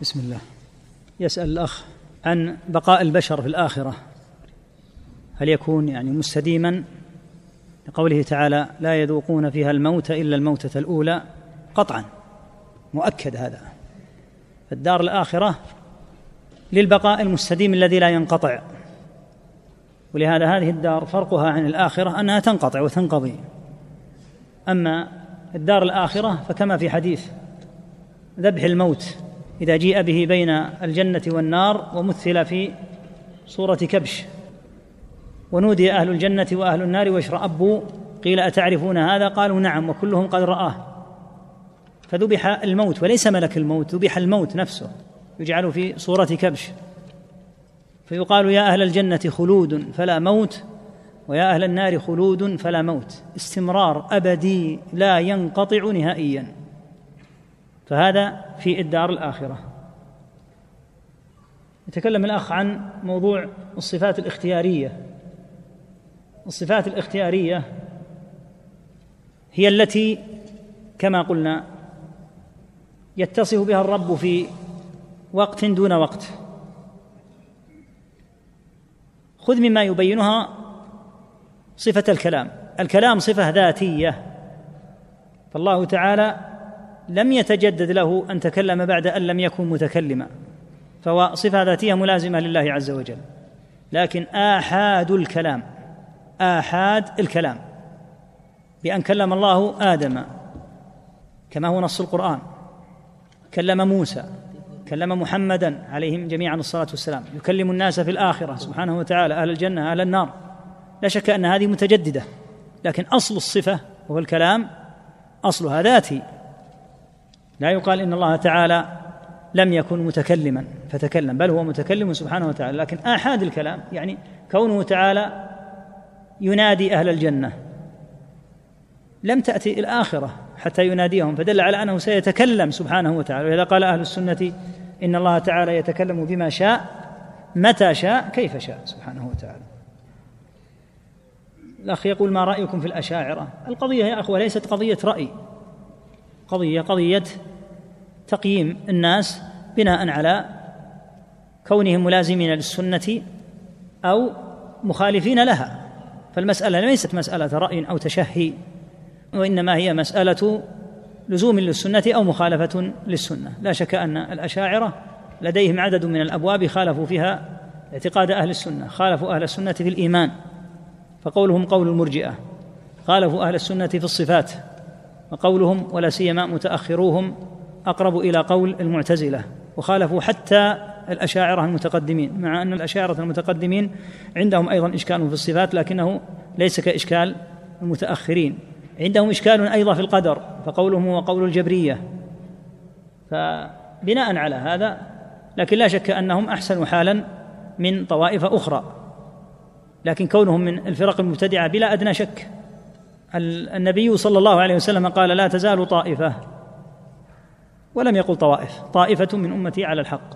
بسم الله. يسأل الأخ عن بقاء البشر في الآخرة. هل يكون يعني مستديما؟ لقوله تعالى لا يذوقون فيها الموت إلا الموتة الأولى. قطعا مؤكد هذا. الدار الآخرة للبقاء المستديم الذي لا ينقطع. ولهذا هذه الدار فرقها عن الآخرة أنها تنقطع وتنقضي. أما الدار الآخرة فكما في حديث ذبح الموت إذا جيء به بين الجنة والنار ومثل في صورة كبش. ونودي أهل الجنة وأهل النار واشرأبوا قيل أتعرفون هذا؟ قالوا نعم وكلهم قد رآه. فذبح الموت وليس ملك الموت ذبح الموت نفسه يجعل في صورة كبش. فيقال يا أهل الجنة خلود فلا موت ويا أهل النار خلود فلا موت. استمرار أبدي لا ينقطع نهائيا. فهذا في الدار الآخرة. يتكلم الأخ عن موضوع الصفات الاختيارية. الصفات الاختيارية هي التي كما قلنا يتصف بها الرب في وقت دون وقت. خذ مما يبينها صفة الكلام. الكلام صفة ذاتية. فالله تعالى لم يتجدد له أن تكلم بعد أن لم يكن متكلما. فهو صفة ذاتية ملازمة لله عز وجل. لكن آحاد الكلام آحاد الكلام. بأن كلم الله آدم كما هو نص القرآن. كلم موسى كلم محمدا عليهم جميعا الصلاة والسلام. يكلم الناس في الآخرة سبحانه وتعالى أهل الجنة أهل النار. لا شك أن هذه متجددة لكن أصل الصفة وهو الكلام أصلها ذاتي. لا يقال إن الله تعالى لم يكن متكلما فتكلم بل هو متكلم سبحانه وتعالى لكن آحاد الكلام يعني كونه تعالى ينادي أهل الجنة. لم تأتي الآخرة حتى يناديهم فدل على أنه سيتكلم سبحانه وتعالى. وإذا قال أهل السنة إن الله تعالى يتكلم بما شاء متى شاء كيف شاء سبحانه وتعالى. الأخ يقول ما رأيكم في الأشاعرة؟ القضية يا أخوة ليست قضية رأي. قضية قضية تقييم الناس بناء على كونهم ملازمين للسنة أو مخالفين لها. فالمسألة ليست مسألة رأي أو تشهي وإنما هي مسألة لزوم للسنة أو مخالفة للسنة. لا شك أن الأشاعرة لديهم عدد من الأبواب خالفوا فيها اعتقاد أهل السنة خالفوا أهل السنة في الإيمان فقولهم قول المرجئة خالفوا أهل السنة في الصفات. وقولهم ولا سيما متأخروهم أقرب إلى قول المعتزلة وخالفوا حتى الأشاعرة المتقدمين مع أن الأشاعرة المتقدمين عندهم أيضا إشكال في الصفات لكنه ليس كإشكال المتأخرين. عندهم إشكال أيضا في القدر فقولهم هو قول الجبرية. فبناء على هذا لكن لا شك أنهم أحسن حالا من طوائف أخرى لكن كونهم من الفرق المبتدعة بلا أدنى شك. النبي صلى الله عليه وسلم قال لا تزال طائفة ولم يقل طوائف طائفة من أمتي على الحق.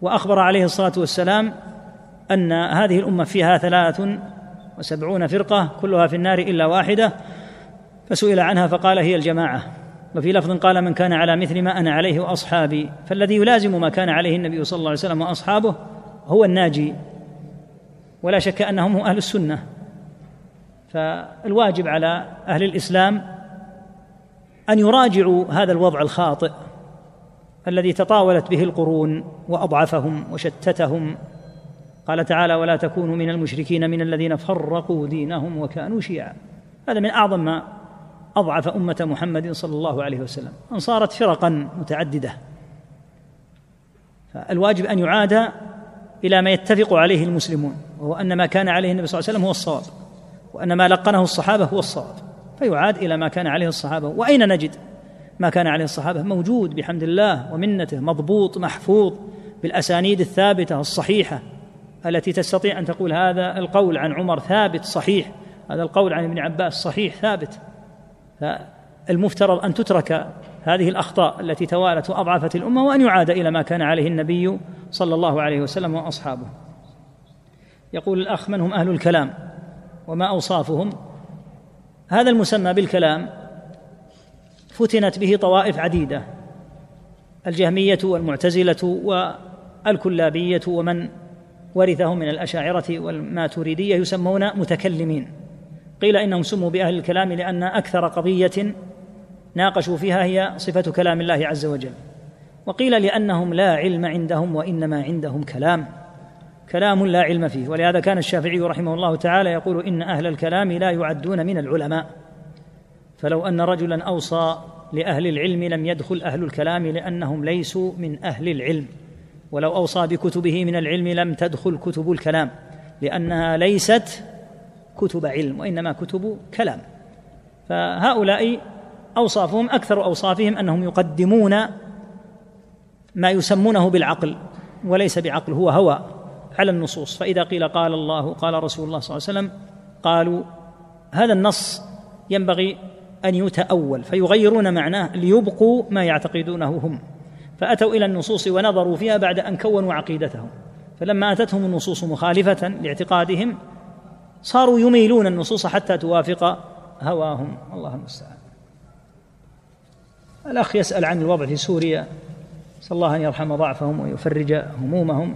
وأخبر عليه الصلاة والسلام أن هذه الأمة فيها ثلاث وسبعون فرقة كلها في النار إلا واحدة فسئل عنها فقال هي الجماعة. وفي لفظ قال من كان على مثل ما أنا عليه وأصحابي فالذي يلازم ما كان عليه النبي صلى الله عليه وسلم وأصحابه هو الناجي. ولا شك أنهم هم أهل السنة. فالواجب على أهل الإسلام أن يراجعوا هذا الوضع الخاطئ الذي تطاولت به القرون وأضعفهم وشتتهم. قال تعالى ولا تكونوا من المشركين من الذين فرقوا دينهم وكانوا شيعا. هذا من أعظم ما أضعف أمة محمد صلى الله عليه وسلم. أن صارت فرقا متعددة. فالواجب أن يعاد إلى ما يتفق عليه المسلمون وهو أن ما كان عليه النبي صلى الله عليه وسلم هو الصواب. وأن ما لقنه الصحابة هو الصواب فيعاد إلى ما كان عليه الصحابة. وأين نجد ما كان عليه الصحابة؟ موجود بحمد الله ومنته مضبوط محفوظ بالأسانيد الثابتة الصحيحة التي تستطيع أن تقول هذا القول عن عمر ثابت صحيح هذا القول عن ابن عباس صحيح ثابت. فالمفترض أن تترك هذه الأخطاء التي توالت وأضعفت الأمة وأن يعاد إلى ما كان عليه النبي صلى الله عليه وسلم وأصحابه. يقول الأخ من هم أهل الكلام؟ وما أوصافهم. هذا المسمى بالكلام فتنت به طوائف عديدة الجهمية والمعتزلة والكلابية ومن ورثهم من الأشاعرة والماتريدية يسمون متكلمين. قيل إنهم سموا بأهل الكلام لأن أكثر قضية ناقشوا فيها هي صفة كلام الله عز وجل. وقيل لأنهم لا علم عندهم وإنما عندهم كلام. كلام لا علم فيه. ولهذا كان الشافعي رحمه الله تعالى يقول إن أهل الكلام لا يعدون من العلماء. فلو أن رجلا أوصى لأهل العلم لم يدخل أهل الكلام لأنهم ليسوا من أهل العلم. ولو أوصى بكتبه من العلم لم تدخل كتب الكلام لأنها ليست كتب علم وإنما كتب كلام. فهؤلاء أوصافهم أكثر أوصافهم أنهم يقدمون ما يسمونه بالعقل وليس بعقل هو هوى على النصوص. فإذا قيل قال الله قال رسول الله صلى الله عليه وسلم قالوا هذا النص ينبغي أن يتأول فيغيرون معناه ليبقوا ما يعتقدونه هم. فأتوا إلى النصوص ونظروا فيها بعد أن كونوا عقيدتهم. فلما أتتهم النصوص مخالفة لاعتقادهم صاروا يميلون النصوص حتى توافق هواهم. الله المستعان. الأخ يسأل عن الوضع في سوريا نسال الله أن يرحم ضعفهم ويفرج همومهم.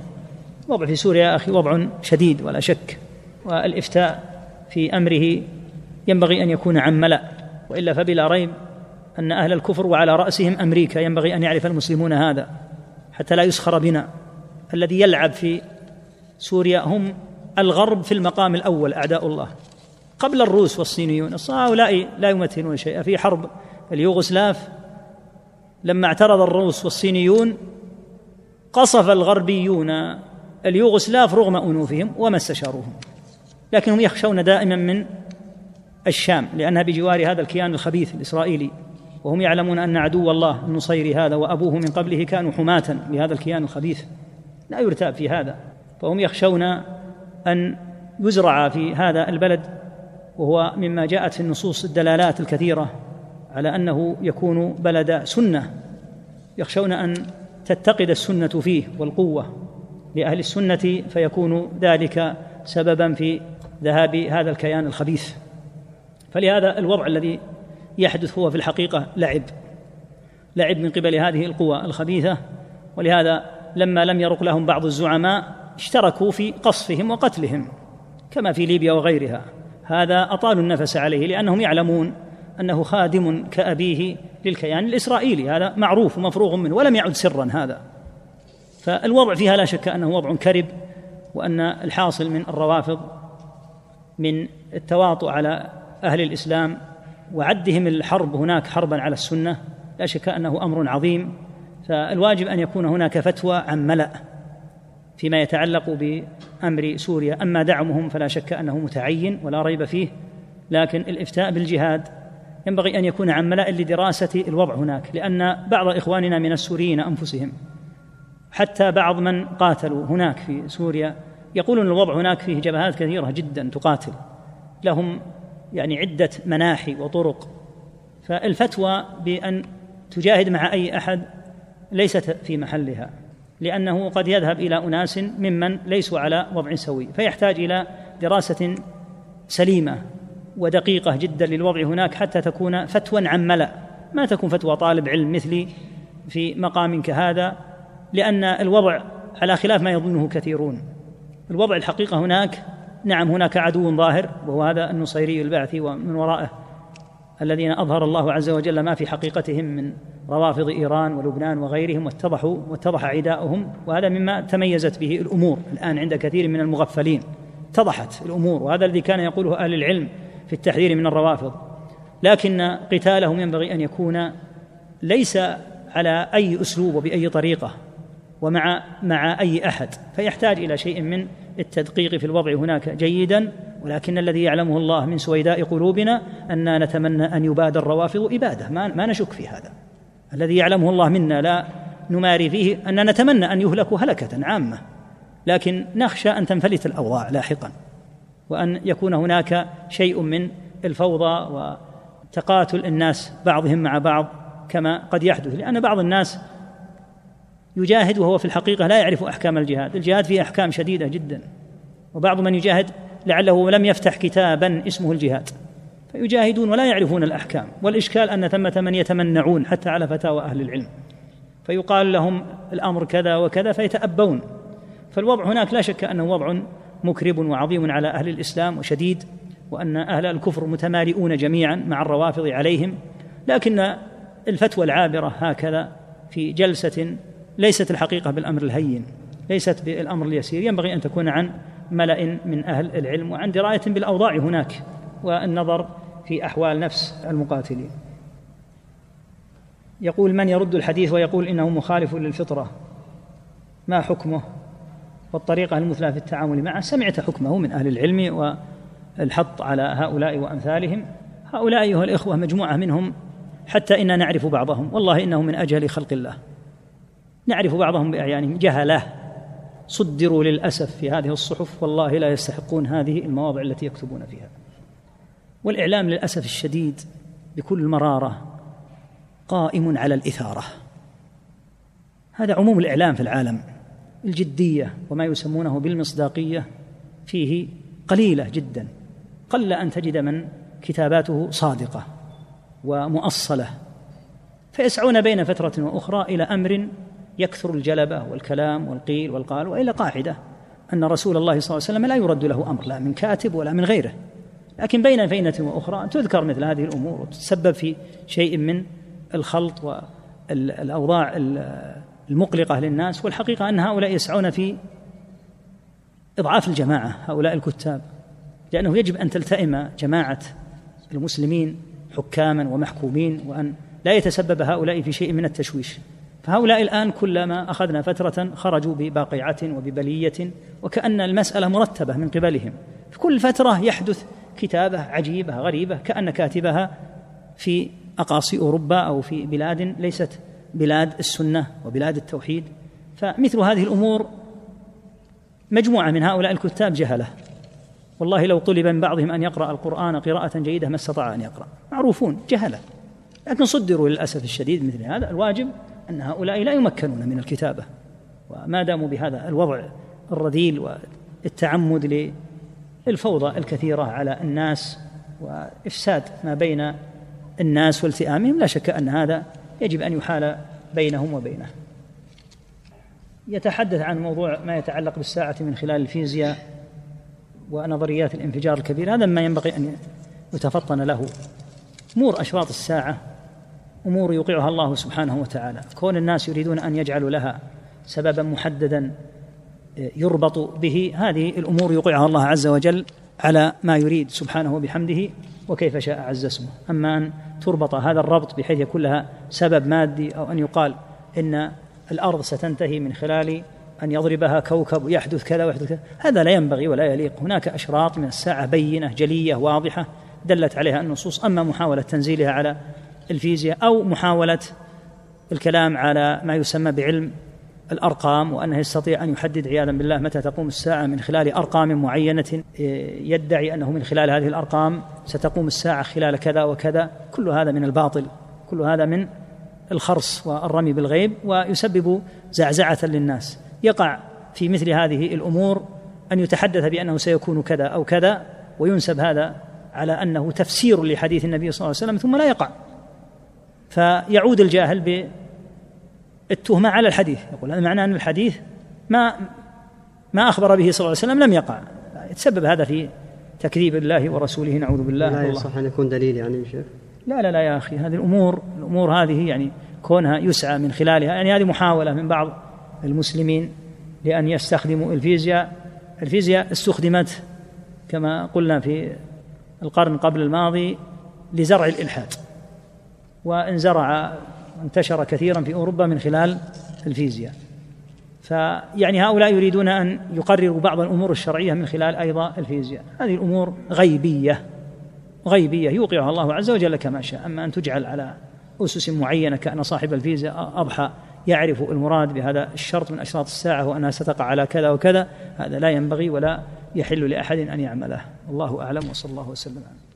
الوضع في سوريا يا أخي وضع شديد ولا شك والإفتاء في أمره ينبغي أن يكون عن ملأ وإلا فبلا ريب أن أهل الكفر وعلى رأسهم أمريكا ينبغي أن يعرف المسلمون هذا حتى لا يسخر بنا. الذي يلعب في سوريا هم الغرب في المقام الأول أعداء الله. قبل الروس والصينيون هؤلاء لا يمثلون شيئا. في حرب اليوغوسلاف لما اعترض الروس والصينيون قصف الغربيون اليوغوسلاف رغم أنوفهم وما استشاروهم لكنهم يخشون دائما من الشام لأنها بجوار هذا الكيان الخبيث الإسرائيلي وهم يعلمون أن عدو الله النصيري هذا وأبوه من قبله كانوا حماة لهذا الكيان الخبيث. لا يرتاب في هذا فهم يخشون أن يزرع في هذا البلد وهو مما جاءت في النصوص الدلالات الكثيرة على أنه يكون بلد سنة يخشون أن تتقد السنة فيه والقوة. لأهل السنة فيكون ذلك سببا في ذهاب هذا الكيان الخبيث. فلهذا الوضع الذي يحدث هو في الحقيقة لعب لعب من قبل هذه القوى الخبيثة. ولهذا لما لم يرق لهم بعض الزعماء اشتركوا في قصفهم وقتلهم كما في ليبيا وغيرها. هذا اطالوا النفس عليه لأنهم يعلمون أنه خادم كأبيه للكيان الإسرائيلي. هذا معروف ومفروغ منه ولم يعد سرا هذا. فالوضع فيها لا شك أنه وضع كرب وأن الحاصل من الروافض من التواطؤ على أهل الإسلام وعدهم الحرب هناك حربا على السنة لا شك أنه أمر عظيم. فالواجب أن يكون هناك فتوى عن ملأ فيما يتعلق بأمر سوريا. أما دعمهم فلا شك أنه متعين ولا ريب فيه. لكن الإفتاء بالجهاد ينبغي أن يكون عن ملأ لدراسة الوضع هناك لأن بعض إخواننا من السوريين أنفسهم حتى بعض من قاتلوا هناك في سوريا. يقولون الوضع هناك فيه جبهات كثيرة جدا تقاتل. لهم يعني عدة مناحي وطرق. فالفتوى بأن تجاهد مع أي أحد ليست في محلها لأنه قد يذهب إلى أناس ممن ليسوا على وضع سوي فيحتاج إلى دراسة سليمة ودقيقة جدا للوضع هناك حتى تكون فتوى عن ملأ. ما تكون فتوى طالب علم مثلي في مقام كهذا لأن الوضع على خلاف ما يظنه كثيرون. الوضع الحقيقة هناك نعم هناك عدو ظاهر وهو هذا النصيري البعثي ومن ورائه الذين أظهر الله عز وجل ما في حقيقتهم من روافض إيران ولبنان وغيرهم واتضحوا واتضح عداؤهم وهذا مما تميزت به الأمور الآن عند كثير من المغفلين. اتضحت الأمور وهذا الذي كان يقوله أهل العلم في التحذير من الروافض. لكن قتالهم ينبغي أن يكون ليس على أي أسلوب وبأي طريقة. ومع مع أي أحد فيحتاج إلى شيء من التدقيق في الوضع هناك جيدا ولكن الذي يعلمه الله من سويداء قلوبنا أننا نتمنى أن يباد الروافض إبادة ما, ما نشك في هذا. الذي يعلمه الله منا لا نماري فيه أن نتمنى أن يهلكوا هلكة عامة لكن نخشى أن تنفلت الأوضاع لاحقا وأن يكون هناك شيء من الفوضى وتقاتل الناس بعضهم مع بعض كما قد يحدث لأن بعض الناس يجاهد وهو في الحقيقة لا يعرف أحكام الجهاد. الجهاد فيه أحكام شديدة جدا. وبعض من يجاهد لعله لم يفتح كتابا اسمه الجهاد. فيجاهدون ولا يعرفون الأحكام. والإشكال أن ثمة من يتمنعون حتى على فتاوى أهل العلم. فيقال لهم الأمر كذا وكذا فيتأبون. فالوضع هناك لا شك أنه وضع مكرب وعظيم على أهل الإسلام وشديد وأن أهل الكفر متمالئون جميعا مع الروافض عليهم. لكن الفتوى العابرة هكذا في جلسة ليست الحقيقة بالأمر الهين ليست بالأمر اليسير. ينبغي أن تكون عن ملأ من أهل العلم وعن دراية بالأوضاع هناك والنظر في أحوال نفس المقاتلين. يقول من يرد الحديث ويقول إنه مخالف للفطرة؟ ما حكمه؟ والطريقة المثلى في التعامل معه؟ سمعت حكمه من أهل العلم والحط على هؤلاء وأمثالهم. هؤلاء أيها الإخوة مجموعة منهم حتى أنا نعرف بعضهم. والله انهم من اجهل خلق الله. نعرف بعضهم بأعيانهم. جهلة. صدروا للأسف في هذه الصحف. والله لا يستحقون هذه المواضع التي يكتبون فيها. والإعلام للأسف الشديد بكل مرارة قائم على الإثارة. هذا عموم الإعلام في العالم. الجدية وما يسمونه بالمصداقية فيه قليلة جدا. قل أن تجد من كتاباته صادقة ومؤصلة. فيسعون بين فترة وأخرى إلى أمر يكثر الجلبة والكلام والقيل والقال والى قاعدة أن رسول الله صلى الله عليه وسلم لا يرد له أمر لا من كاتب ولا من غيره. لكن بين فينة وأخرى تذكر مثل هذه الأمور وتتسبب في شيء من الخلط والأوضاع المقلقة للناس والحقيقة أن هؤلاء يسعون في إضعاف الجماعة هؤلاء الكتاب لأنه يجب أن تلتئم جماعة المسلمين حكاما ومحكومين وأن لا يتسبب هؤلاء في شيء من التشويش. فهؤلاء الآن كلما أخذنا فترة خرجوا بباقعه وببلية وكأن المسألة مرتبة من قبلهم. في كل فترة يحدث كتابة عجيبة غريبة كأن كاتبها في أقاصي أوروبا أو في بلاد ليست بلاد السنة وبلاد التوحيد. فمثل هذه الأمور مجموعة من هؤلاء الكتاب جهلة. والله لو طلب من بعضهم أن يقرأ القرآن قراءة جيدة ما استطاع أن يقرأ. معروفون جهلة. لكن صدروا للأسف الشديد مثل هذا. الواجب أن هؤلاء لا يمكنون من الكتابة وما داموا بهذا الوضع الرذيل والتعمد للفوضى الكثيرة على الناس وإفساد ما بين الناس والتئامهم لا شك أن هذا يجب أن يحال بينهم وبينه. يتحدث عن موضوع ما يتعلق بالساعة من خلال الفيزياء ونظريات الانفجار الكبير هذا ما ينبغي أن يتفطن له. امور أشراط الساعة أمور يوقعها الله سبحانه وتعالى. كون الناس يريدون أن يجعلوا لها سببا محددا يربط به هذه الأمور يوقعها الله عز وجل على ما يريد سبحانه وبحمده وكيف شاء عز اسمه. أما أن تربط هذا الربط بحيث يكون لها سبب مادي أو أن يقال إن الأرض ستنتهي من خلال أن يضربها كوكب ويحدث كذا ويحدث كذا هذا لا ينبغي ولا يليق. هناك أشراط من الساعة بينة جلية واضحة دلت عليها النصوص. أما محاولة تنزيلها على الفيزياء أو محاولة الكلام على ما يسمى بعلم الأرقام وأنه يستطيع أن يحدد عياذا بالله متى تقوم الساعة من خلال أرقام معينة يدعي أنه من خلال هذه الأرقام ستقوم الساعة خلال كذا وكذا. كل هذا من الباطل كل هذا من الخرص والرمي بالغيب ويسبب زعزعة للناس. يقع في مثل هذه الأمور أن يتحدث بأنه سيكون كذا أو كذا وينسب هذا على أنه تفسير لحديث النبي صلى الله عليه وسلم ثم لا يقع. فيعود الجاهل بالتهمة على الحديث. يقول هذا معناه أن الحديث ما ما أخبر به صلى الله عليه وسلم لم يقع. يتسبب هذا في تكذيب الله ورسوله. نعوذ بالله. لا يصح أن يكون دليل يعني شيخ. لا لا لا يا أخي. هذه الأمور الأمور هذه يعني كونها يسعى من خلالها. يعني هذه محاولة من بعض المسلمين لأن يستخدموا الفيزياء. الفيزياء استخدمت كما قلنا في القرن قبل الماضي لزرع الإلحاد. وانزرع انتشر كثيرا في أوروبا من خلال الفيزياء فيعني هؤلاء يريدون أن يقرروا بعض الأمور الشرعية من خلال أيضا الفيزياء هذه الأمور غيبية غيبية يوقعها الله عز وجل كما شاء. أما أن تجعل على أسس معينة كأن صاحب الفيزياء أضحى يعرف المراد بهذا الشرط من أشراط الساعة وأنها ستقع على كذا وكذا هذا لا ينبغي ولا يحل لأحد أن يعمله. الله أعلم وصلى الله وسلم. عليه